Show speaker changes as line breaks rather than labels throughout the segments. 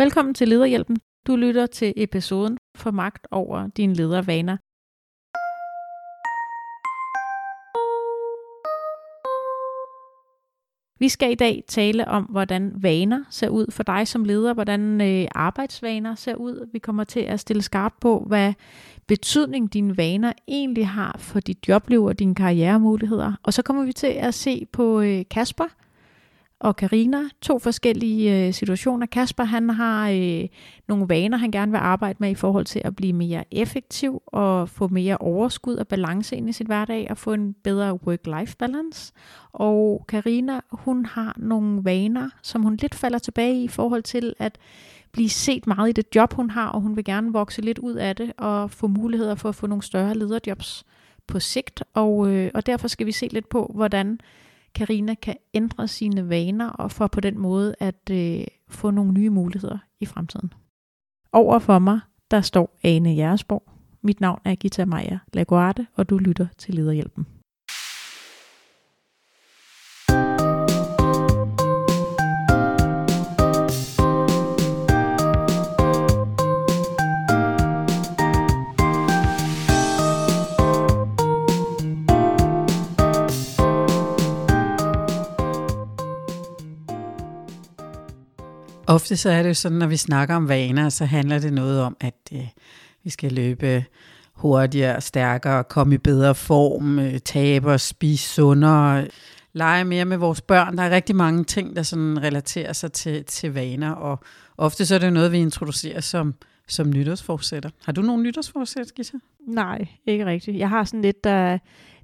Velkommen til Lederhjælpen. Du lytter til episoden for magt over dine ledervaner. Vi skal i dag tale om, hvordan vaner ser ud for dig som leder, hvordan øh, arbejdsvaner ser ud. Vi kommer til at stille skarpt på, hvad betydning dine vaner egentlig har for dit jobliv og dine karrieremuligheder. Og så kommer vi til at se på øh, Kasper, og Karina to forskellige øh, situationer. Kasper han har øh, nogle vaner, han gerne vil arbejde med i forhold til at blive mere effektiv og få mere overskud og balance ind i sit hverdag og få en bedre work-life balance. Og Karina hun har nogle vaner, som hun lidt falder tilbage i i forhold til at blive set meget i det job, hun har, og hun vil gerne vokse lidt ud af det og få muligheder for at få nogle større lederjobs på sigt. Og, øh, og derfor skal vi se lidt på, hvordan Karina kan ændre sine vaner og for på den måde at øh, få nogle nye muligheder i fremtiden. Over for mig, der står Ane Jersborg. Mit navn er Gita Maja Laguarte, og du lytter til Lederhjælpen.
Ofte så er det jo sådan, når vi snakker om vaner, så handler det noget om, at øh, vi skal løbe hurtigere, stærkere, komme i bedre form, øh, tabe og spise sundere, lege mere med vores børn. Der er rigtig mange ting, der sådan relaterer sig til, til vaner, og ofte så er det jo noget, vi introducerer som, som nytårsforsætter. Har du nogle nytårsforsæt, Gita?
Nej, ikke rigtigt. Jeg har sådan lidt, der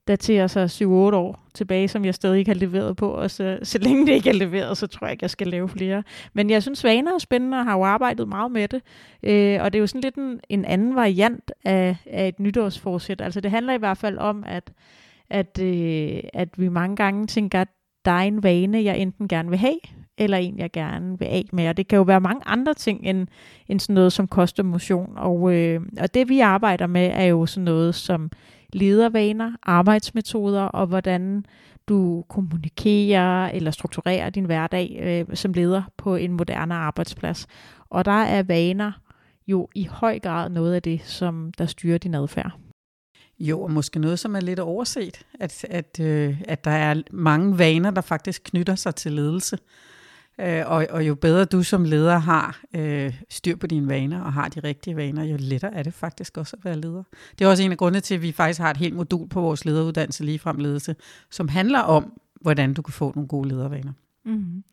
daterer sig 7-8 år tilbage, som jeg stadig ikke har leveret på, og så, så længe det ikke er leveret, så tror jeg ikke, jeg skal lave flere. Men jeg synes, vaner er spændende, og har jo arbejdet meget med det, øh, og det er jo sådan lidt en, en anden variant af, af et nytårsforsæt. Altså det handler i hvert fald om, at, at, øh, at vi mange gange tænker, at der er en vane, jeg enten gerne vil have, eller en, jeg gerne vil af med. Og det kan jo være mange andre ting end, end sådan noget som kostemotion. Og, øh, og det vi arbejder med er jo sådan noget som ledervaner, arbejdsmetoder og hvordan du kommunikerer eller strukturerer din hverdag øh, som leder på en moderne arbejdsplads. Og der er vaner jo i høj grad noget af det, som der styrer din adfærd.
Jo, og måske noget, som er lidt overset, at, at, øh, at der er mange vaner, der faktisk knytter sig til ledelse. Øh, og, og jo bedre du som leder har øh, styr på dine vaner og har de rigtige vaner, jo lettere er det faktisk også at være leder. Det er også en af grundene til, at vi faktisk har et helt modul på vores lederuddannelse, ligefrem ledelse, som handler om, hvordan du kan få nogle gode ledervaner. Mm-hmm.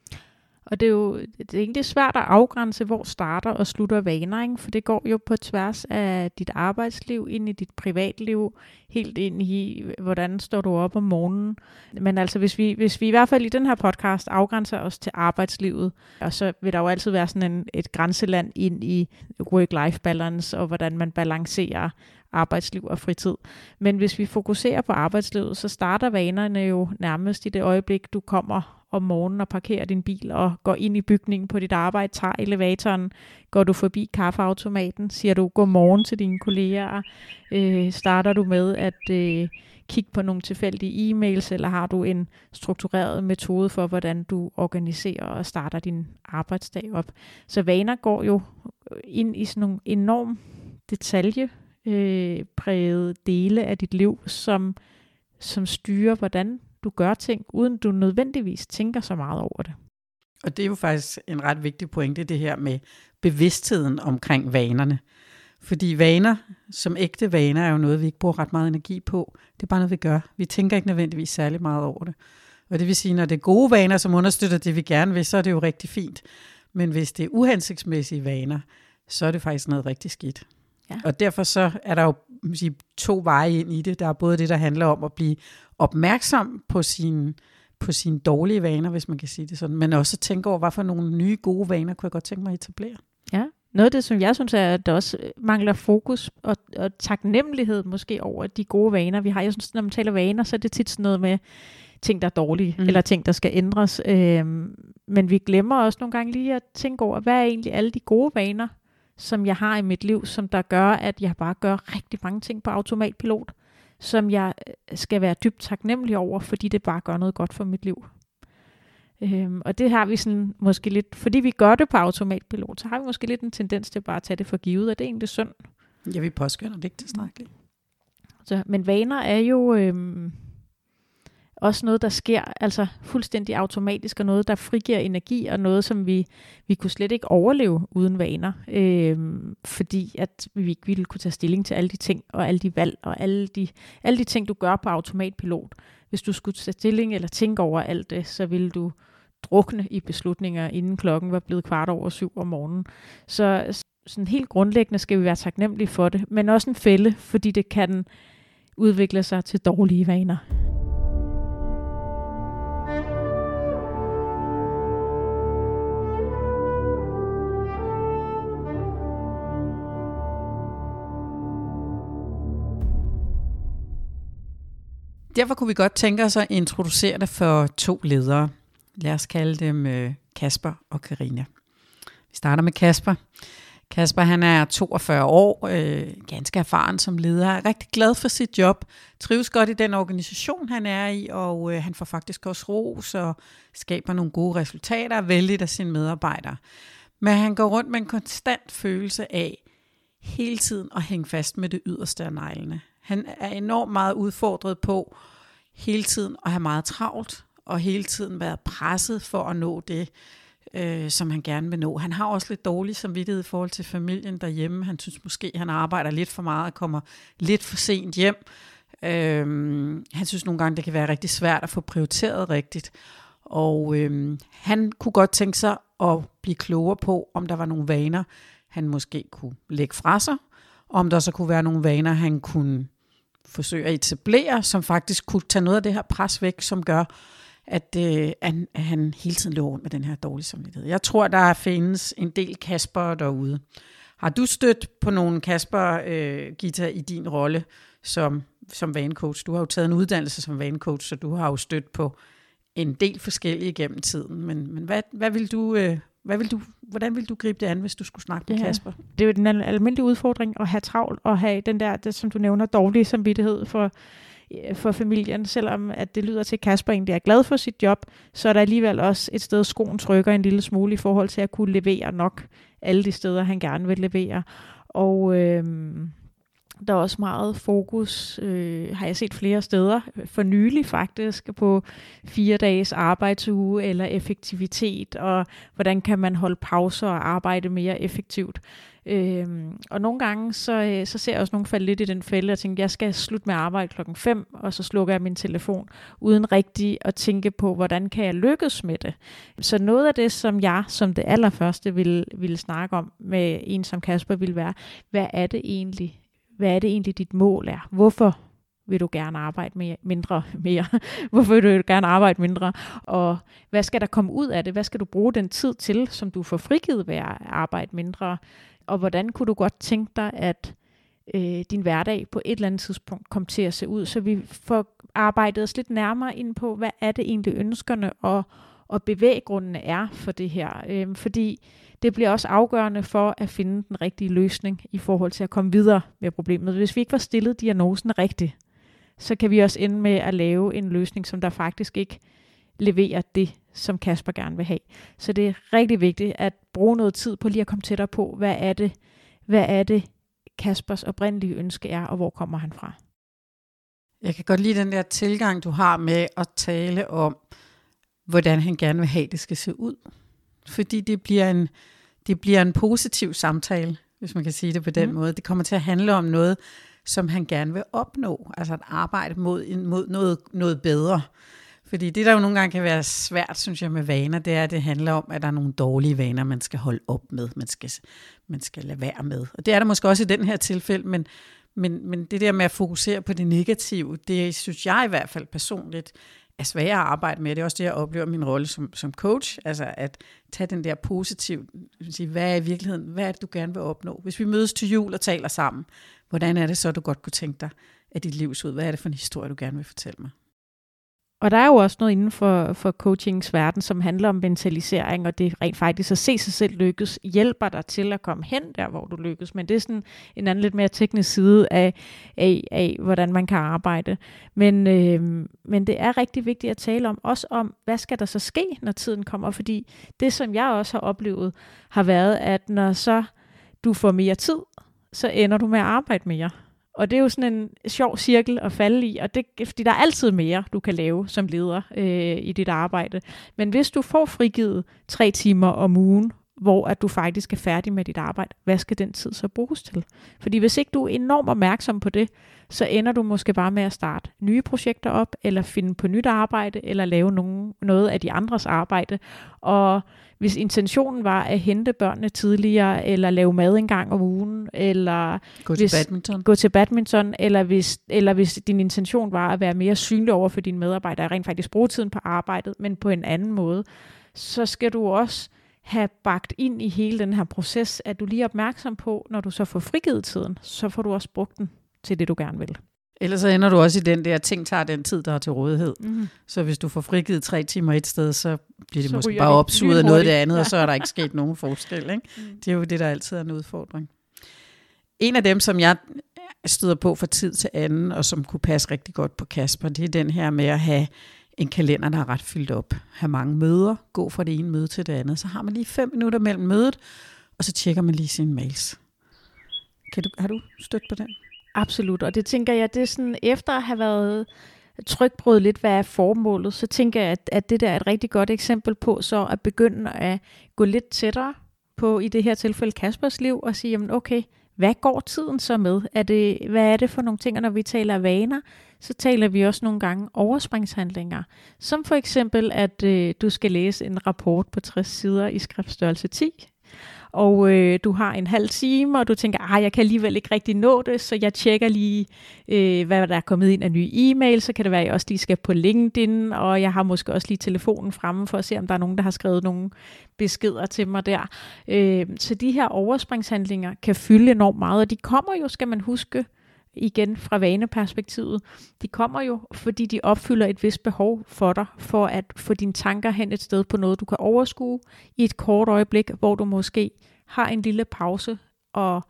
Og det er jo det er egentlig svært at afgrænse, hvor starter og slutter vaner, ikke? for det går jo på tværs af dit arbejdsliv, ind i dit privatliv, helt ind i, hvordan står du op om morgenen. Men altså, hvis vi, hvis vi i hvert fald i den her podcast afgrænser os til arbejdslivet, og så vil der jo altid være sådan en, et grænseland ind i work-life balance, og hvordan man balancerer arbejdsliv og fritid. Men hvis vi fokuserer på arbejdslivet, så starter vanerne jo nærmest i det øjeblik, du kommer om morgenen og parkerer din bil og går ind i bygningen på dit arbejde, tager elevatoren, går du forbi kaffeautomaten, siger du godmorgen til dine kolleger, øh, starter du med at øh, kigge på nogle tilfældige e-mails, eller har du en struktureret metode for, hvordan du organiserer og starter din arbejdsdag op. Så vaner går jo ind i sådan nogle enorm detalje øh, præget dele af dit liv, som, som styrer, hvordan du gør ting, uden du nødvendigvis tænker så meget over det.
Og det er jo faktisk en ret vigtig pointe, det her med bevidstheden omkring vanerne. Fordi vaner, som ægte vaner, er jo noget, vi ikke bruger ret meget energi på. Det er bare noget, vi gør. Vi tænker ikke nødvendigvis særlig meget over det. Og det vil sige, når det er gode vaner, som understøtter det, vi gerne vil, så er det jo rigtig fint. Men hvis det er uhensigtsmæssige vaner, så er det faktisk noget rigtig skidt. Ja. Og derfor så er der jo sige, to veje ind i det. Der er både det, der handler om at blive opmærksom på sine på sine dårlige vaner, hvis man kan sige det sådan, men også tænke over, hvad for nogle nye gode vaner kunne jeg godt tænke mig at etablere.
Ja, noget af det, som jeg synes er, at der også mangler fokus og, og taknemmelighed måske over de gode vaner, vi har. Jeg synes, når man taler vaner, så er det tit sådan noget med ting, der er dårlige, mm. eller ting, der skal ændres. Øhm, men vi glemmer også nogle gange lige at tænke over, hvad er egentlig alle de gode vaner, som jeg har i mit liv, som der gør, at jeg bare gør rigtig mange ting på automatpilot, som jeg øh, skal være dybt taknemmelig over, fordi det bare gør noget godt for mit liv. Øhm, og det har vi sådan måske lidt, fordi vi gør det på automatpilot, så har vi måske lidt en tendens til bare at tage det for givet, og det er egentlig synd.
Ja, vi påskynder det ikke tilstrækkeligt.
Så, men vaner er jo øhm, også noget, der sker altså fuldstændig automatisk, og noget, der frigiver energi, og noget, som vi, vi kunne slet ikke overleve uden vaner, øh, fordi at vi ikke ville kunne tage stilling til alle de ting, og alle de valg, og alle de, alle de ting, du gør på automatpilot. Hvis du skulle tage stilling eller tænke over alt det, så ville du drukne i beslutninger, inden klokken var blevet kvart over syv om morgenen. Så sådan helt grundlæggende skal vi være taknemmelige for det, men også en fælde, fordi det kan udvikle sig til dårlige vaner.
Derfor kunne vi godt tænke os at introducere det for to ledere. Lad os kalde dem øh, Kasper og Karina. Vi starter med Kasper. Kasper han er 42 år, øh, ganske erfaren som leder, er rigtig glad for sit job, trives godt i den organisation, han er i, og øh, han får faktisk også ros og skaber nogle gode resultater og vældigt af sine medarbejdere. Men han går rundt med en konstant følelse af hele tiden at hænge fast med det yderste af neglene. Han er enormt meget udfordret på hele tiden at have meget travlt, og hele tiden være presset for at nå det, øh, som han gerne vil nå. Han har også lidt dårlig samvittighed i forhold til familien derhjemme. Han synes måske, han arbejder lidt for meget og kommer lidt for sent hjem. Øh, han synes nogle gange, det kan være rigtig svært at få prioriteret rigtigt. Og øh, han kunne godt tænke sig at blive klogere på, om der var nogle vaner, han måske kunne lægge fra sig, om der så kunne være nogle vaner, han kunne forsøge at etablere, som faktisk kunne tage noget af det her pres væk, som gør, at, øh, at han hele tiden løber rundt med den her dårlige samvittighed. Jeg tror, der findes en del Kasper derude. Har du stødt på nogle Kasper, øh, Gita, i din rolle som, som vanecoach? Du har jo taget en uddannelse som vanecoach, så du har jo stødt på en del forskellige gennem tiden. Men, men hvad, hvad vil du, øh, hvad vil du, hvordan vil du gribe det an, hvis du skulle snakke med ja, Kasper?
Det er jo den almindelige udfordring at have travlt og have den der, det, som du nævner, dårlige samvittighed for, øh, for familien. Selvom at det lyder til, at Kasper egentlig er glad for sit job, så er der alligevel også et sted, skoen trykker en lille smule i forhold til at kunne levere nok alle de steder, han gerne vil levere. Og øh, der er også meget fokus, øh, har jeg set flere steder, for nylig faktisk, på fire dages arbejdsuge eller effektivitet, og hvordan kan man holde pauser og arbejde mere effektivt. Øhm, og nogle gange, så, øh, så ser jeg også nogle falde lidt i den fælde, og tænke, jeg skal slutte med arbejde klokken 5, og så slukker jeg min telefon, uden rigtig at tænke på, hvordan kan jeg lykkes med det. Så noget af det, som jeg som det allerførste ville, ville snakke om med en som Kasper, ville være, hvad er det egentlig, hvad er det egentlig dit mål er? Hvorfor vil du gerne arbejde mere, mindre mere? Hvorfor vil du gerne arbejde mindre? Og hvad skal der komme ud af det? Hvad skal du bruge den tid til, som du får frigivet ved at arbejde mindre? Og hvordan kunne du godt tænke dig, at øh, din hverdag på et eller andet tidspunkt kom til at se ud, så vi får arbejdet os lidt nærmere ind på, hvad er det egentlig ønskerne og, og bevæggrundene er for det her. Øh, fordi det bliver også afgørende for at finde den rigtige løsning i forhold til at komme videre med problemet. Hvis vi ikke var stillet diagnosen rigtigt, så kan vi også ende med at lave en løsning, som der faktisk ikke leverer det, som Kasper gerne vil have. Så det er rigtig vigtigt at bruge noget tid på lige at komme tættere på, hvad er det, hvad er det Kaspers oprindelige ønske er, og hvor kommer han fra.
Jeg kan godt lide den der tilgang, du har med at tale om, hvordan han gerne vil have, det skal se ud. Fordi det bliver en, det bliver en positiv samtale, hvis man kan sige det på den mm. måde. Det kommer til at handle om noget, som han gerne vil opnå. Altså at arbejde mod, mod noget, noget bedre. Fordi det, der jo nogle gange kan være svært, synes jeg, med vaner, det er, at det handler om, at der er nogle dårlige vaner, man skal holde op med, man skal, man skal lade være med. Og det er der måske også i den her tilfælde, men, men, men det der med at fokusere på det negative, det synes jeg i hvert fald personligt er svære at arbejde med. Det er også det, jeg oplever min rolle som, som coach, altså at tage den der positiv, sige, hvad er i virkeligheden, hvad er det, du gerne vil opnå? Hvis vi mødes til jul og taler sammen, hvordan er det så, du godt kunne tænke dig, at dit liv ud? Hvad er det for en historie, du gerne vil fortælle mig?
Og der er jo også noget inden for, for coachings verden, som handler om mentalisering, og det rent faktisk at se sig selv lykkes, hjælper dig til at komme hen der, hvor du lykkes. Men det er sådan en anden lidt mere teknisk side af, af, af hvordan man kan arbejde. Men, øh, men det er rigtig vigtigt at tale om, også om, hvad skal der så ske, når tiden kommer? Fordi det, som jeg også har oplevet, har været, at når så du får mere tid, så ender du med at arbejde mere. Og det er jo sådan en sjov cirkel at falde i, og det, fordi der er altid mere, du kan lave som leder øh, i dit arbejde. Men hvis du får frigivet tre timer om ugen, hvor at du faktisk er færdig med dit arbejde, hvad skal den tid så bruges til? Fordi hvis ikke du er enormt opmærksom på det, så ender du måske bare med at starte nye projekter op, eller finde på nyt arbejde, eller lave nogen, noget af de andres arbejde. Og hvis intentionen var at hente børnene tidligere, eller lave mad en gang om ugen, eller
gå til, hvis, badminton.
gå til badminton, eller hvis, eller hvis din intention var at være mere synlig over for dine medarbejdere, rent faktisk bruge tiden på arbejdet, men på en anden måde, så skal du også have bagt ind i hele den her proces, at du lige er opmærksom på, når du så får frigivet tiden, så får du også brugt den til det, du gerne vil.
Ellers så ender du også i den der, ting tager den tid, der er til rådighed. Mm. Så hvis du får frigivet tre timer et sted, så bliver det så måske bare opsuget af noget af det andet, ja. og så er der ikke sket nogen forskel. Ikke? Mm. Det er jo det, der altid er en udfordring. En af dem, som jeg støder på fra tid til anden, og som kunne passe rigtig godt på Kasper, det er den her med at have en kalender, der er ret fyldt op. Have mange møder, gå fra det ene møde til det andet. Så har man lige fem minutter mellem mødet, og så tjekker man lige sine mails. Kan du, har du stødt på den?
Absolut, og det tænker jeg, det er sådan, efter at have været trykbrød lidt, hvad er formålet, så tænker jeg, at, at det der er et rigtig godt eksempel på, så at begynde at gå lidt tættere på, i det her tilfælde, Kaspers liv, og sige, jamen okay, hvad går tiden så med? Er det, hvad er det for nogle ting, når vi taler vaner, så taler vi også nogle gange overspringshandlinger. Som for eksempel, at øh, du skal læse en rapport på 60 sider i skriftstørrelse 10, og øh, du har en halv time, og du tænker, at jeg kan alligevel ikke rigtig nå det, så jeg tjekker lige, øh, hvad der er kommet ind af nye e-mails, så kan det være, at jeg også lige skal på LinkedIn, og jeg har måske også lige telefonen fremme for at se, om der er nogen, der har skrevet nogle beskeder til mig der. Øh, så de her overspringshandlinger kan fylde enormt meget, og de kommer jo, skal man huske, igen fra vaneperspektivet, de kommer jo, fordi de opfylder et vist behov for dig, for at få dine tanker hen et sted på noget, du kan overskue i et kort øjeblik, hvor du måske har en lille pause og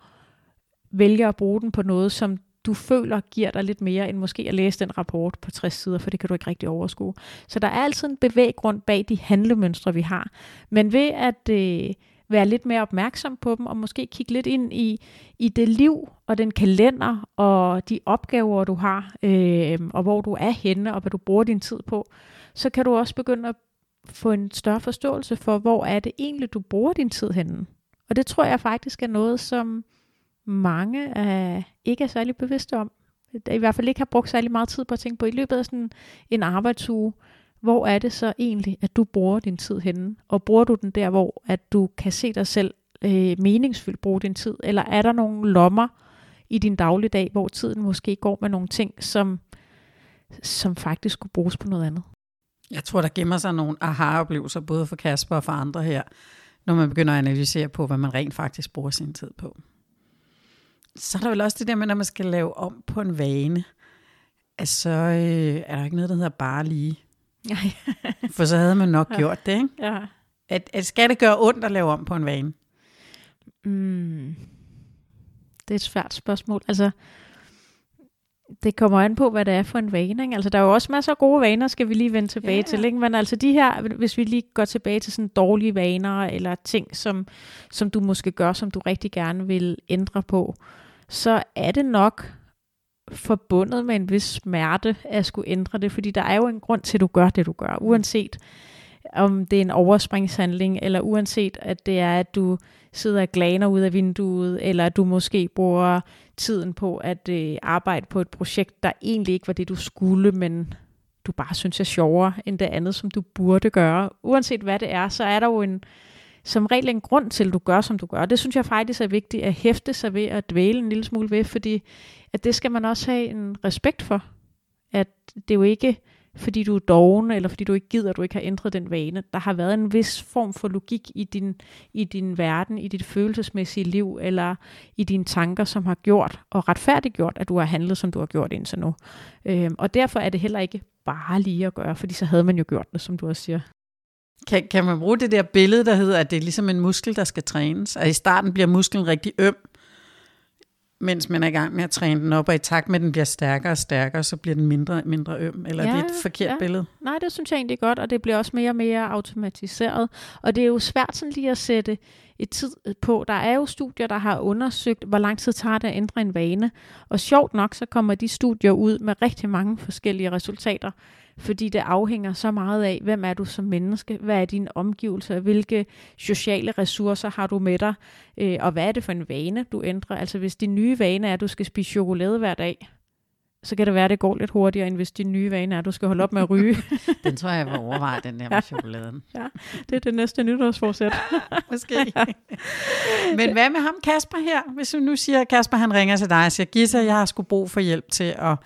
vælger at bruge den på noget, som du føler giver dig lidt mere, end måske at læse den rapport på 60 sider, for det kan du ikke rigtig overskue. Så der er altid en bevæggrund bag de handlemønstre, vi har. Men ved at øh, være lidt mere opmærksom på dem, og måske kigge lidt ind i, i det liv og den kalender og de opgaver, du har, øh, og hvor du er henne, og hvad du bruger din tid på, så kan du også begynde at få en større forståelse for, hvor er det egentlig, du bruger din tid henne. Og det tror jeg faktisk er noget, som mange er, ikke er særlig bevidste om. I hvert fald ikke har brugt særlig meget tid på at tænke på i løbet af sådan en arbejdsuge hvor er det så egentlig, at du bruger din tid henne? Og bruger du den der, hvor at du kan se dig selv øh, meningsfyldt bruge din tid? Eller er der nogle lommer i din dagligdag, hvor tiden måske går med nogle ting, som, som faktisk skulle bruges på noget andet?
Jeg tror, der gemmer sig nogle aha-oplevelser, både for Kasper og for andre her, når man begynder at analysere på, hvad man rent faktisk bruger sin tid på. Så er der vel også det der med, når man skal lave om på en vane, altså øh, er der ikke noget, der hedder bare lige. For så havde man nok ja. gjort det, ikke? Ja. At, at skal det gøre ondt at lave om på en vane?
Mm. Det er et svært spørgsmål. Altså, det kommer an på, hvad det er for en vane. Ikke? Altså, der er jo også masser af gode vaner, skal vi lige vende tilbage ja. til. Ikke? Men altså de her, hvis vi lige går tilbage til sådan dårlige vaner, eller ting, som, som du måske gør, som du rigtig gerne vil ændre på, så er det nok forbundet med en vis smerte at skulle ændre det, fordi der er jo en grund til, at du gør det, du gør, uanset om det er en overspringshandling, eller uanset at det er, at du sidder og glaner ud af vinduet, eller at du måske bruger tiden på at øh, arbejde på et projekt, der egentlig ikke var det, du skulle, men du bare synes er sjovere end det andet, som du burde gøre. Uanset hvad det er, så er der jo en, som regel en grund til, at du gør, som du gør. Det synes jeg faktisk er vigtigt at hæfte sig ved at dvæle en lille smule ved, fordi at det skal man også have en respekt for. At det er jo ikke, fordi du er doven, eller fordi du ikke gider, at du ikke har ændret den vane. Der har været en vis form for logik i din, i din verden, i dit følelsesmæssige liv, eller i dine tanker, som har gjort og retfærdiggjort, at du har handlet, som du har gjort indtil nu. Øhm, og derfor er det heller ikke bare lige at gøre, fordi så havde man jo gjort det, som du også siger.
Kan, kan man bruge det der billede, der hedder, at det er ligesom en muskel, der skal trænes? At i starten bliver musklen rigtig øm, mens man er i gang med at træne den op, og i takt med, at den bliver stærkere og stærkere, så bliver den mindre mindre øm. Eller ja, er det et forkert ja. billede?
Nej, det synes jeg egentlig godt, og det bliver også mere og mere automatiseret. Og det er jo svært sådan lige at sætte et tid på. Der er jo studier, der har undersøgt, hvor lang tid tager det at ændre en vane. Og sjovt nok, så kommer de studier ud med rigtig mange forskellige resultater fordi det afhænger så meget af, hvem er du som menneske, hvad er dine omgivelser, hvilke sociale ressourcer har du med dig, øh, og hvad er det for en vane, du ændrer. Altså hvis din nye vane er, at du skal spise chokolade hver dag, så kan det være, at det går lidt hurtigere, end hvis din nye vane er, at du skal holde op med at ryge.
den tror jeg, jeg vil overveje, den der med chokoladen.
Ja, det er det næste nytårsforsæt.
Måske. Men hvad med ham, Kasper her? Hvis du nu siger, at Kasper han ringer til dig og siger, Gissa, jeg har sgu brug for hjælp til at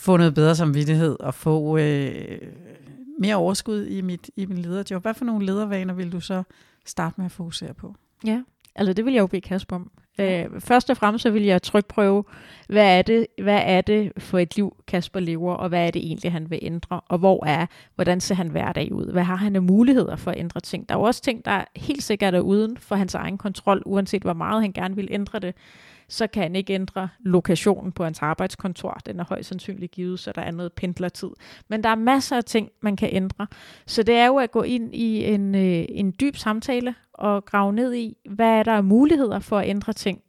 få noget bedre samvittighed og få øh, mere overskud i mit, i min lederjob. Hvad for nogle ledervaner vil du så starte med at fokusere på?
Ja, altså det vil jeg jo bede Kasper om. Øh, først og fremmest så vil jeg trykprøve, hvad er, det, hvad er det for et liv, Kasper lever, og hvad er det egentlig, han vil ændre, og hvor er, hvordan ser han hverdag ud? Hvad har han af muligheder for at ændre ting? Der er jo også ting, der helt sikkert er uden for hans egen kontrol, uanset hvor meget han gerne vil ændre det så kan han ikke ændre lokationen på hans arbejdskontor. Den er højst sandsynligt givet, så der er noget pendlertid. Men der er masser af ting, man kan ændre. Så det er jo at gå ind i en, øh, en dyb samtale og grave ned i, hvad er der af muligheder for at ændre ting,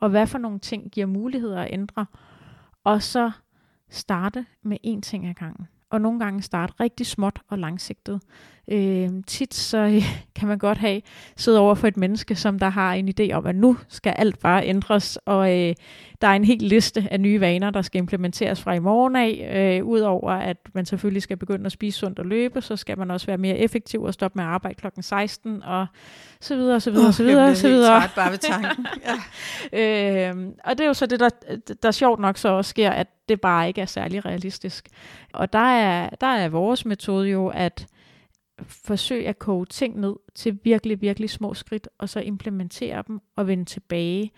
og hvad for nogle ting giver muligheder at ændre. Og så starte med én ting ad gangen og nogle gange starte rigtig småt og langsigtet. Øh, tit så øh, kan man godt have siddet over for et menneske, som der har en idé om, at nu skal alt bare ændres, og øh, der er en hel liste af nye vaner, der skal implementeres fra i morgen af. Øh, Udover at man selvfølgelig skal begynde at spise sundt og løbe, så skal man også være mere effektiv og stoppe med at arbejde klokken 16, og så videre, så videre, oh, så videre, så videre.
Træt bare ved tanken.
ja. øh, og det er jo så det, der, der sjovt nok så også sker, at det bare ikke er særlig realistisk. Og der er, der er vores metode jo at forsøg at koge ting ned til virkelig, virkelig små skridt, og så implementere dem og vende tilbage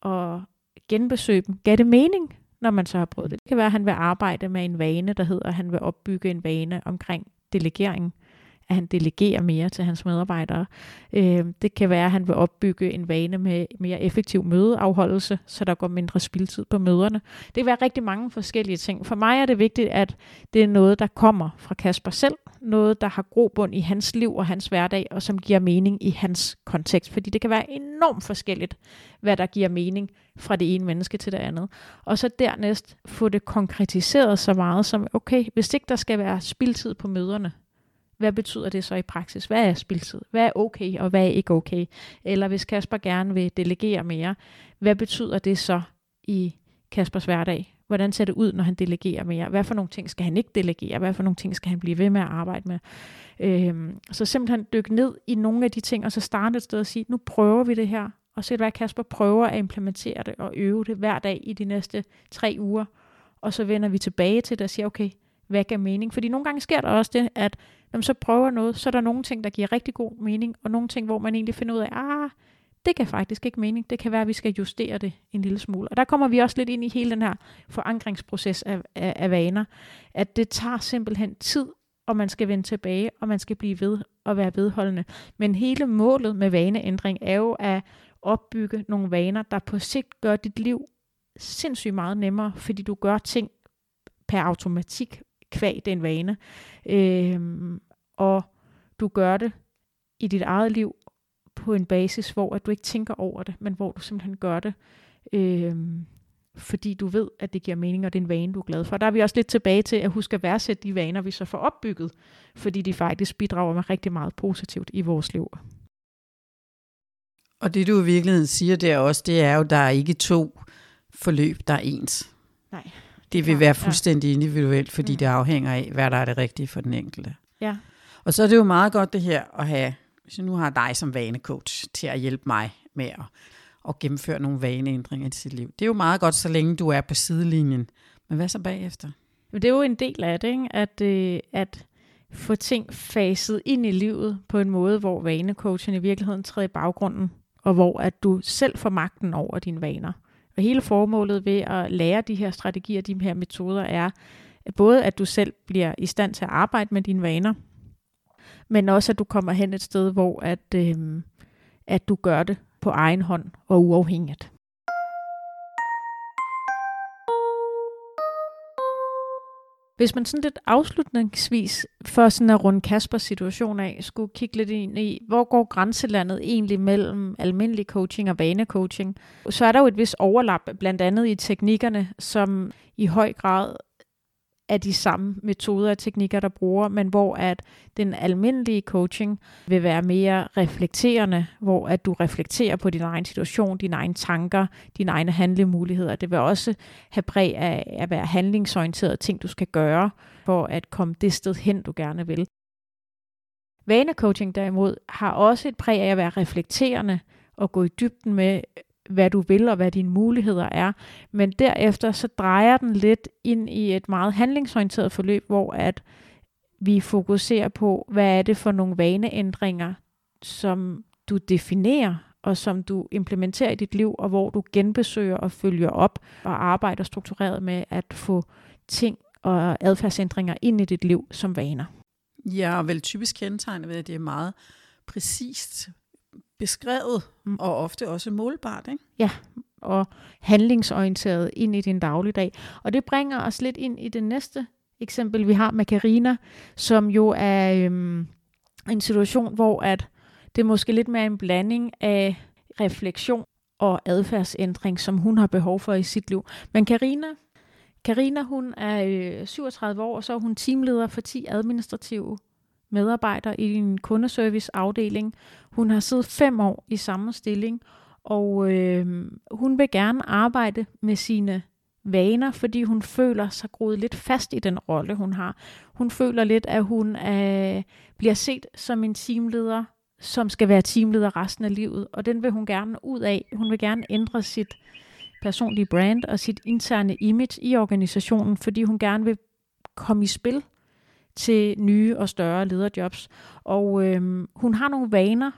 og genbesøge dem. Gav det mening, når man så har prøvet det? Det kan være, at han vil arbejde med en vane, der hedder, at han vil opbygge en vane omkring delegering at han delegerer mere til hans medarbejdere. Øh, det kan være, at han vil opbygge en vane med mere effektiv mødeafholdelse, så der går mindre spildtid på møderne. Det kan være rigtig mange forskellige ting. For mig er det vigtigt, at det er noget, der kommer fra Kasper selv, noget, der har grobund i hans liv og hans hverdag, og som giver mening i hans kontekst. Fordi det kan være enormt forskelligt, hvad der giver mening fra det ene menneske til det andet. Og så dernæst få det konkretiseret så meget som, okay, hvis ikke der skal være spildtid på møderne, hvad betyder det så i praksis? Hvad er spildtid? Hvad er okay, og hvad er ikke okay? Eller hvis Kasper gerne vil delegere mere, hvad betyder det så i Kaspers hverdag? Hvordan ser det ud, når han delegerer mere? Hvad for nogle ting skal han ikke delegere? Hvad for nogle ting skal han blive ved med at arbejde med? Øhm, så simpelthen dykke ned i nogle af de ting, og så starte et sted og sige, nu prøver vi det her, og se hvad Kasper prøver at implementere det og øve det hver dag i de næste tre uger. Og så vender vi tilbage til det og siger, okay, hvad gav mening? Fordi nogle gange sker der også det, at når man så prøver noget, så er der nogle ting, der giver rigtig god mening, og nogle ting, hvor man egentlig finder ud af, ah, det kan faktisk ikke mening. Det kan være, at vi skal justere det en lille smule. Og der kommer vi også lidt ind i hele den her forankringsproces af, af, af vaner, at det tager simpelthen tid, og man skal vende tilbage, og man skal blive ved og være vedholdende. Men hele målet med vaneændring er jo at opbygge nogle vaner, der på sigt gør dit liv sindssygt meget nemmere, fordi du gør ting per automatik, kvæg den vane. Øhm, og du gør det i dit eget liv på en basis, hvor at du ikke tænker over det, men hvor du simpelthen gør det, øhm, fordi du ved, at det giver mening, og det er en vane, du er glad for. Der er vi også lidt tilbage til at huske at værdsætte de vaner, vi så får opbygget, fordi de faktisk bidrager med rigtig meget positivt i vores liv.
Og det du i virkeligheden siger der også, det er jo, der er ikke to forløb, der er ens.
Nej.
Det vil være fuldstændig individuelt, fordi mm. det afhænger af, hvad der er det rigtige for den enkelte.
Ja.
Og så er det jo meget godt det her at have, hvis jeg nu har dig som vanecoach til at hjælpe mig med at, at gennemføre nogle vaneændringer i sit liv. Det er jo meget godt, så længe du er på sidelinjen. Men hvad så bagefter?
Det er jo en del af det, ikke? At, øh, at få ting faset ind i livet på en måde, hvor vanecoachen i virkeligheden træder i baggrunden, og hvor at du selv får magten over dine vaner. Og hele formålet ved at lære de her strategier, de her metoder, er, både at du selv bliver i stand til at arbejde med dine vaner, men også at du kommer hen et sted, hvor at, øh, at du gør det på egen hånd og uafhængigt. Hvis man sådan lidt afslutningsvis for sådan at runde Kaspers situation af, skulle kigge lidt ind i, hvor går grænselandet egentlig mellem almindelig coaching og vanecoaching, så er der jo et vis overlap, blandt andet i teknikkerne, som i høj grad er de samme metoder og teknikker, der bruger, men hvor at den almindelige coaching vil være mere reflekterende, hvor at du reflekterer på din egen situation, dine egne tanker, dine egne handlemuligheder. Det vil også have præg af at være handlingsorienteret ting, du skal gøre for at komme det sted hen, du gerne vil. Vanecoaching derimod har også et præg af at være reflekterende og gå i dybden med, hvad du vil og hvad dine muligheder er. Men derefter så drejer den lidt ind i et meget handlingsorienteret forløb, hvor at vi fokuserer på, hvad er det for nogle vaneændringer, som du definerer og som du implementerer i dit liv, og hvor du genbesøger og følger op og arbejder struktureret med at få ting og adfærdsændringer ind i dit liv som vaner.
Ja, og vel typisk kendetegnet ved, at det er meget præcist beskrevet, mm. og ofte også målbart. Ikke?
Ja, og handlingsorienteret ind i din dagligdag. Og det bringer os lidt ind i det næste eksempel, vi har med Karina, som jo er øhm, en situation, hvor at det er måske lidt mere en blanding af refleksion og adfærdsændring, som hun har behov for i sit liv. Men Karina, Karina hun er øh, 37 år, og så er hun teamleder for 10 administrative medarbejder i en kundeserviceafdeling. Hun har siddet fem år i samme stilling, og øh, hun vil gerne arbejde med sine vaner, fordi hun føler sig groet lidt fast i den rolle, hun har. Hun føler lidt, at hun øh, bliver set som en teamleder, som skal være teamleder resten af livet, og den vil hun gerne ud af. Hun vil gerne ændre sit personlige brand og sit interne image i organisationen, fordi hun gerne vil komme i spil til nye og større lederjobs. Og øh, hun har nogle vaner,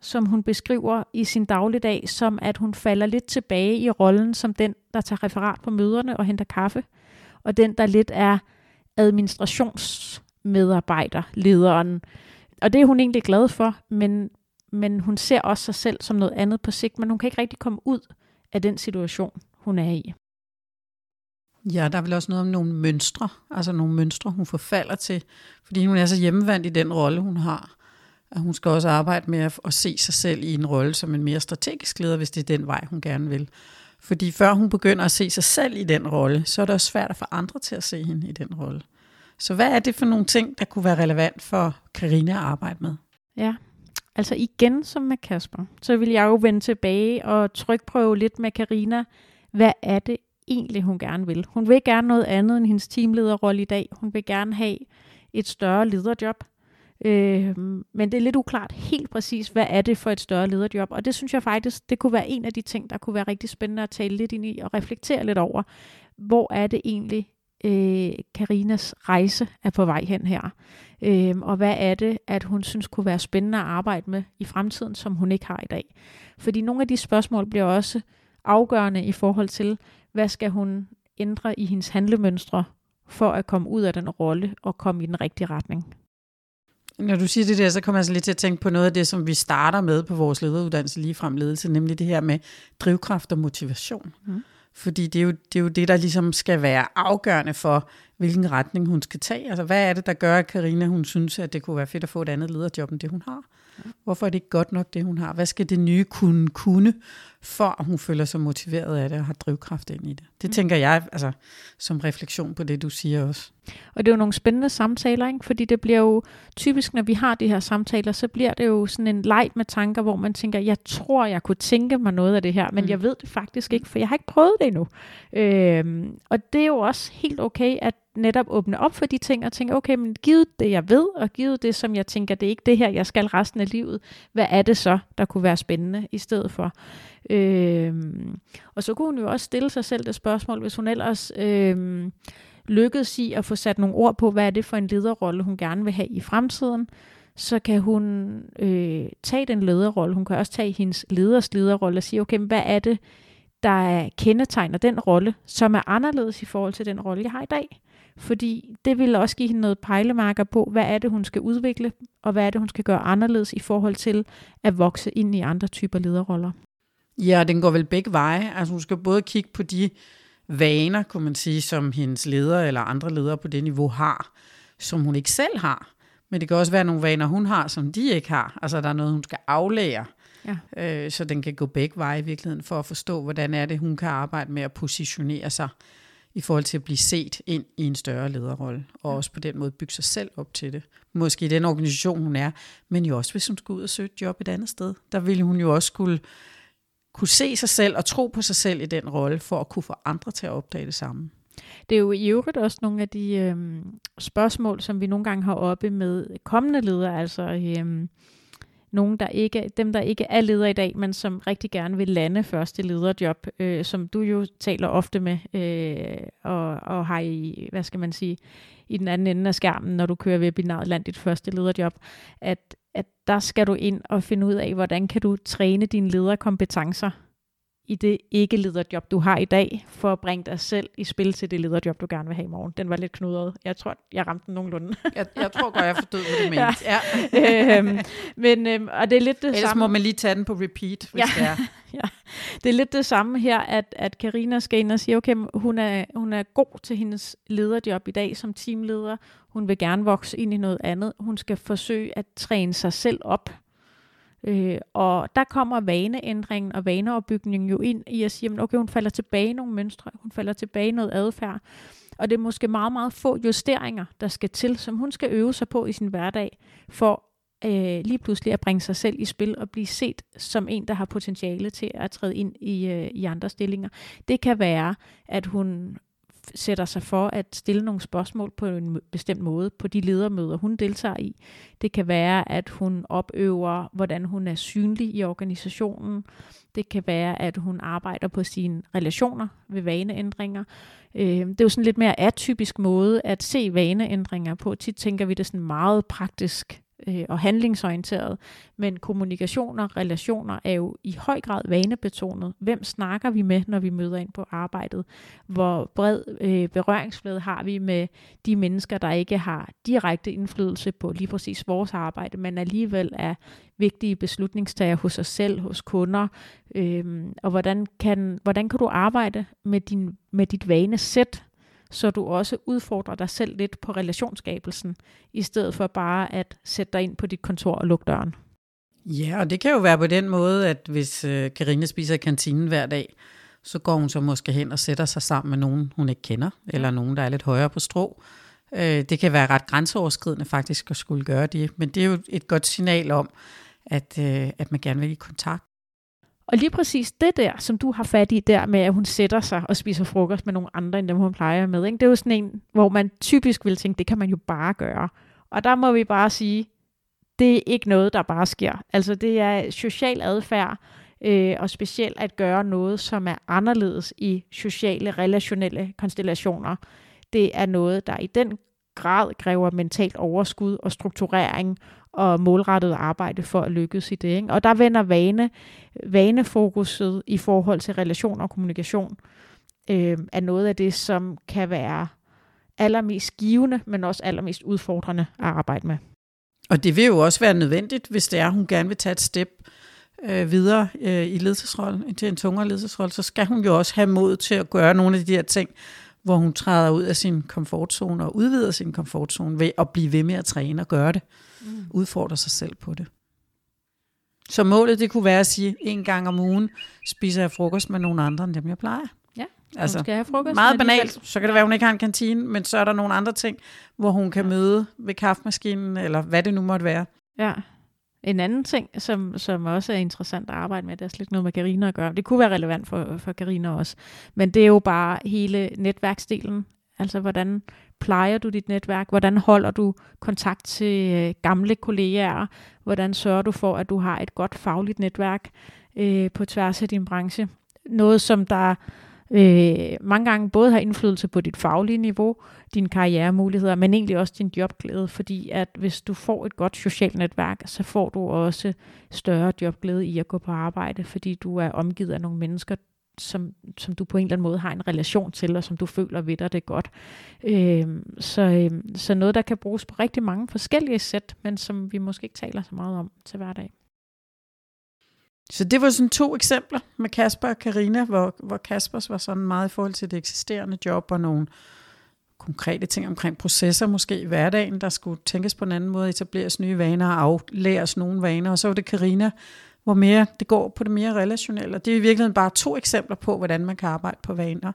som hun beskriver i sin dagligdag, som at hun falder lidt tilbage i rollen som den, der tager referat på møderne og henter kaffe, og den, der lidt er administrationsmedarbejder, lederen. Og det er hun egentlig glad for, men, men hun ser også sig selv som noget andet på sigt, men hun kan ikke rigtig komme ud af den situation, hun er i.
Ja, der er vel også noget om nogle mønstre, altså nogle mønstre, hun forfalder til, fordi hun er så hjemmevandt i den rolle, hun har. At hun skal også arbejde med at, at se sig selv i en rolle som en mere strategisk leder, hvis det er den vej, hun gerne vil. Fordi før hun begynder at se sig selv i den rolle, så er det også svært at få andre til at se hende i den rolle. Så hvad er det for nogle ting, der kunne være relevant for Karina at arbejde med?
Ja, altså igen som med Kasper, så vil jeg jo vende tilbage og trykprøve lidt med Karina. Hvad er det egentlig, hun gerne vil. Hun vil gerne noget andet end hendes teamlederrolle i dag. Hun vil gerne have et større lederjob. Øh, men det er lidt uklart helt præcis, hvad er det for et større lederjob. Og det synes jeg faktisk, det kunne være en af de ting, der kunne være rigtig spændende at tale lidt ind i og reflektere lidt over. Hvor er det egentlig, øh, Karinas rejse er på vej hen her? Øh, og hvad er det, at hun synes kunne være spændende at arbejde med i fremtiden, som hun ikke har i dag? Fordi nogle af de spørgsmål bliver også afgørende i forhold til, hvad skal hun ændre i hendes handlemønstre for at komme ud af den rolle og komme i den rigtige retning?
Når du siger det der, så kommer jeg altså lidt til at tænke på noget af det, som vi starter med på vores lederuddannelse lige frem ledelse, nemlig det her med drivkraft og motivation. Mm. Fordi det er, jo, det er jo det, der ligesom skal være afgørende for, hvilken retning hun skal tage. Altså, hvad er det, der gør, at Karina hun synes, at det kunne være fedt at få et andet lederjob, end det hun har? Hvorfor er det ikke godt nok, det hun har? Hvad skal det nye kunne kunne, for hun føler sig motiveret af det og har drivkraft ind i det? Det mm. tænker jeg altså, som refleksion på det, du siger også.
Og det er jo nogle spændende samtaler, ikke? fordi det bliver jo typisk, når vi har de her samtaler, så bliver det jo sådan en leg med tanker, hvor man tænker, jeg tror, jeg kunne tænke mig noget af det her, men mm. jeg ved det faktisk ikke, for jeg har ikke prøvet det endnu. Øhm, og det er jo også helt okay, at netop åbne op for de ting og tænke, okay, men givet det, jeg ved, og givet det, som jeg tænker, det er ikke det her, jeg skal resten af livet, hvad er det så, der kunne være spændende i stedet for? Øhm, og så kunne hun jo også stille sig selv det spørgsmål, hvis hun ellers øhm, lykkedes i at få sat nogle ord på, hvad er det for en lederrolle, hun gerne vil have i fremtiden, så kan hun øh, tage den lederrolle. Hun kan også tage hendes leders lederrolle og sige, okay, hvad er det, der kendetegner den rolle, som er anderledes i forhold til den rolle, jeg har i dag fordi det vil også give hende noget pejlemarker på, hvad er det, hun skal udvikle, og hvad er det, hun skal gøre anderledes i forhold til at vokse ind i andre typer lederroller.
Ja, den går vel begge veje. Altså hun skal både kigge på de vaner, kunne man sige, som hendes leder eller andre ledere på det niveau har, som hun ikke selv har. Men det kan også være nogle vaner, hun har, som de ikke har. Altså der er noget, hun skal aflære. Ja. Øh, så den kan gå begge veje i virkeligheden, for at forstå, hvordan er det, hun kan arbejde med at positionere sig i forhold til at blive set ind i en større lederrolle, og også på den måde bygge sig selv op til det. Måske i den organisation, hun er, men jo også hvis hun skulle ud og søge et job et andet sted. Der ville hun jo også skulle kunne se sig selv og tro på sig selv i den rolle, for at kunne få andre til at opdage det samme.
Det er jo i øvrigt også nogle af de øhm, spørgsmål, som vi nogle gange har oppe med kommende ledere, altså øhm, nogen, der ikke, dem, der ikke er ledere i dag, men som rigtig gerne vil lande første lederjob, øh, som du jo taler ofte med, øh, og, og har i, hvad skal man sige, i den anden ende af skærmen, når du kører webinaret Land dit første lederjob, at, at der skal du ind og finde ud af, hvordan kan du træne dine lederkompetencer? I det ikke-lederjob, du har i dag, for at bringe dig selv i spil til det lederjob, du gerne vil have i morgen. Den var lidt knudret. Jeg tror, jeg ramte den nogenlunde.
jeg, jeg tror godt, jeg forstod, hvad du mente. Ja.
ja. øhm, men, øhm, og det er lidt det
Ellers
samme.
må man lige tage den på repeat, hvis
ja.
det er.
ja. Det er lidt det samme her, at, at Karina skal ind og sige, okay, hun er, hun er god til hendes lederjob i dag som teamleder. Hun vil gerne vokse ind i noget andet. Hun skal forsøge at træne sig selv op Øh, og der kommer vaneændringen og vaneopbygningen jo ind i at sige, at okay, hun falder tilbage i nogle mønstre, hun falder tilbage i noget adfærd. Og det er måske meget, meget få justeringer, der skal til, som hun skal øve sig på i sin hverdag, for øh, lige pludselig at bringe sig selv i spil og blive set som en, der har potentiale til at træde ind i, øh, i andre stillinger. Det kan være, at hun sætter sig for at stille nogle spørgsmål på en bestemt måde på de ledermøder, hun deltager i. Det kan være, at hun opøver, hvordan hun er synlig i organisationen. Det kan være, at hun arbejder på sine relationer ved vaneændringer. Øh, det er jo sådan lidt mere atypisk måde at se vaneændringer på. Tit tænker vi det sådan meget praktisk øh, og handlingsorienteret, men kommunikationer, relationer er jo i høj grad vanebetonet. Hvem snakker vi med, når vi møder ind på arbejdet? Hvor bred øh, berøringsflade har vi med de mennesker, der ikke har direkte indflydelse på lige præcis vores arbejde, men alligevel er vigtige beslutningstager hos os selv, hos kunder, øh, og hvordan kan, hvordan kan du arbejde med, din, med dit vanesæt, så du også udfordrer dig selv lidt på relationsskabelsen, i stedet for bare at sætte dig ind på dit kontor og lukke døren.
Ja, og det kan jo være på den måde, at hvis øh, Karina spiser i kantinen hver dag, så går hun så måske hen og sætter sig sammen med nogen, hun ikke kender, eller nogen, der er lidt højere på strå. Øh, det kan være ret grænseoverskridende faktisk at skulle gøre det, men det er jo et godt signal om, at, øh, at man gerne vil i kontakt.
Og lige præcis det der, som du har fat i der med, at hun sætter sig og spiser frokost med nogle andre, end dem hun plejer med, ikke? det er jo sådan en, hvor man typisk vil tænke, det kan man jo bare gøre. Og der må vi bare sige, det er ikke noget, der bare sker. Altså det er social adfærd, øh, og specielt at gøre noget, som er anderledes i sociale, relationelle konstellationer. Det er noget, der i den grad kræver mentalt overskud og strukturering og målrettet arbejde for at lykkes i det. Ikke? Og der vender vane, vanefokuset i forhold til relation og kommunikation øh, er noget af det, som kan være allermest givende, men også allermest udfordrende at arbejde med.
Og det vil jo også være nødvendigt, hvis det er, hun gerne vil tage et step øh, videre øh, i ledelsesrollen, til en tungere ledelsesrolle, så skal hun jo også have mod til at gøre nogle af de her ting, hvor hun træder ud af sin komfortzone og udvider sin komfortzone ved at blive ved med at træne og gøre det. Mm. Udfordre sig selv på det. Så målet det kunne være at sige, en gang om ugen spiser jeg frokost med nogle andre end dem, jeg plejer.
Ja, altså, skal have frokost.
Meget banalt, så kan det være, at hun ikke har en kantine, men så er der nogle andre ting, hvor hun kan møde ved kaffemaskinen, eller hvad det nu måtte være.
Ja, en anden ting, som, som også er interessant at arbejde med, det er slet ikke noget med Karina at gøre. Det kunne være relevant for, for Karina også. Men det er jo bare hele netværksdelen. Altså, hvordan plejer du dit netværk? Hvordan holder du kontakt til øh, gamle kolleger? Hvordan sørger du for, at du har et godt fagligt netværk øh, på tværs af din branche? Noget, som der øh, mange gange både har indflydelse på dit faglige niveau, dine karrieremuligheder, men egentlig også din jobglæde, fordi at hvis du får et godt socialt netværk, så får du også større jobglæde i at gå på arbejde, fordi du er omgivet af nogle mennesker, som, som du på en eller anden måde har en relation til, og som du føler ved dig det godt. Øh, så, øh, så noget, der kan bruges på rigtig mange forskellige sæt, men som vi måske ikke taler så meget om til hverdag.
Så det var sådan to eksempler med Kasper og Karina, hvor, hvor Kaspers var sådan meget i forhold til det eksisterende job og nogle konkrete ting omkring processer måske i hverdagen, der skulle tænkes på en anden måde, etableres nye vaner og aflæres nogle vaner. Og så var det Karina, hvor mere det går på det mere relationelle. Og det er i virkeligheden bare to eksempler på, hvordan man kan arbejde på vaner,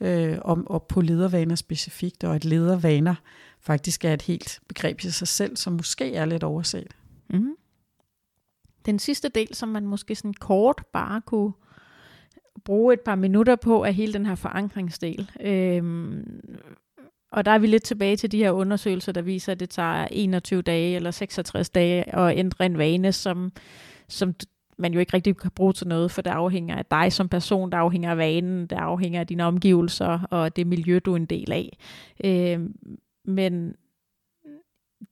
øh, og, og på ledervaner specifikt, og at ledervaner faktisk er et helt begreb i sig selv, som måske er lidt overset. Mm.
Den sidste del, som man måske sådan kort bare kunne bruge et par minutter på, er hele den her forankringsdel. Øhm, og der er vi lidt tilbage til de her undersøgelser, der viser, at det tager 21 dage eller 66 dage at ændre en vane, som, som man jo ikke rigtig kan bruge til noget, for det afhænger af dig som person, det afhænger af vanen, det afhænger af dine omgivelser og det miljø, du er en del af. Øh, men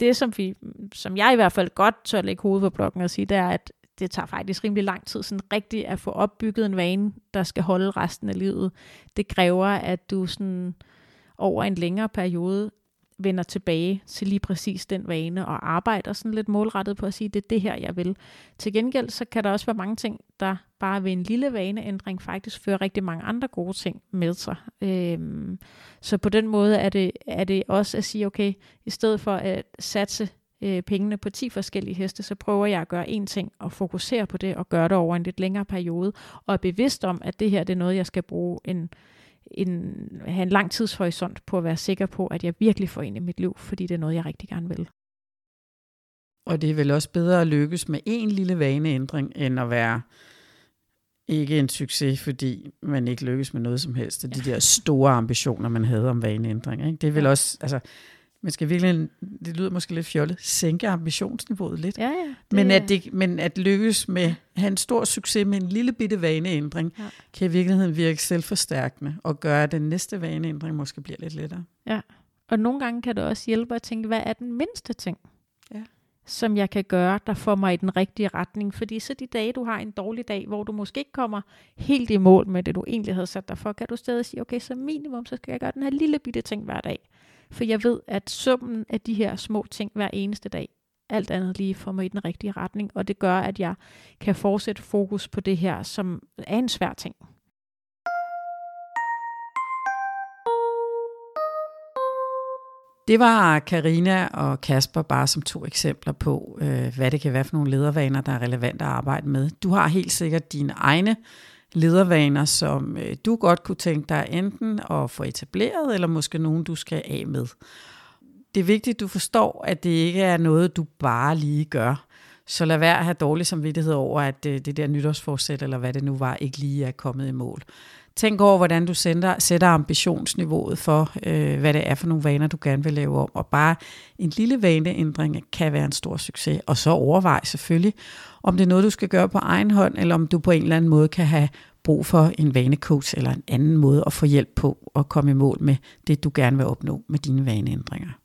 det, som, vi, som jeg i hvert fald godt tør lægge hovedet på blokken og sige, det er, at det tager faktisk rimelig lang tid sådan rigtigt at få opbygget en vane, der skal holde resten af livet. Det kræver, at du sådan over en længere periode vender tilbage til lige præcis den vane og arbejder sådan lidt målrettet på at sige, det er det her, jeg vil. Til gengæld så kan der også være mange ting, der bare ved en lille vaneændring faktisk fører rigtig mange andre gode ting med sig. Øhm, så på den måde er det, er det også at sige, okay, i stedet for at satse øh, pengene på 10 forskellige heste, så prøver jeg at gøre én ting og fokusere på det og gøre det over en lidt længere periode, og er bevidst om, at det her det er noget, jeg skal bruge en en, have en lang tidshorisont på at være sikker på, at jeg virkelig får ind i mit liv, fordi det er noget, jeg rigtig gerne vil.
Og det er vel også bedre at lykkes med en lille vaneændring, end at være ikke en succes, fordi man ikke lykkes med noget som helst. De der store ambitioner, man havde om vaneændring. Ikke? Det er vel også, altså, man skal virkelig, det lyder måske lidt fjollet, sænke ambitionsniveauet lidt.
Ja, ja,
men, at det, men at lykkes med at have en stor succes med en lille bitte vaneændring, ja. kan i virkeligheden virke selvforstærkende og gøre, at den næste vaneændring måske bliver lidt lettere.
Ja, og nogle gange kan det også hjælpe at tænke, hvad er den mindste ting, ja. som jeg kan gøre, der får mig i den rigtige retning. Fordi så de dage, du har en dårlig dag, hvor du måske ikke kommer helt i mål med det, du egentlig havde sat dig for, kan du stadig sige, okay, så minimum, så skal jeg gøre den her lille bitte ting hver dag. For jeg ved, at summen af de her små ting hver eneste dag, alt andet lige får mig i den rigtige retning, og det gør, at jeg kan fortsætte fokus på det her, som er en svær ting.
Det var Karina og Kasper bare som to eksempler på, øh, hvad det kan være for nogle ledervaner, der er relevant at arbejde med. Du har helt sikkert dine egne ledervaner, som øh, du godt kunne tænke dig enten at få etableret, eller måske nogen, du skal af med. Det er vigtigt, at du forstår, at det ikke er noget, du bare lige gør. Så lad være at have dårlig samvittighed over, at øh, det der nytårsforsæt, eller hvad det nu var, ikke lige er kommet i mål. Tænk over, hvordan du sender, sætter ambitionsniveauet for, øh, hvad det er for nogle vaner, du gerne vil lave om. Og bare en lille vaneændring kan være en stor succes. Og så overvej selvfølgelig, om det er noget, du skal gøre på egen hånd, eller om du på en eller anden måde kan have brug for en vanecoach eller en anden måde at få hjælp på at komme i mål med det, du gerne vil opnå med dine vaneændringer.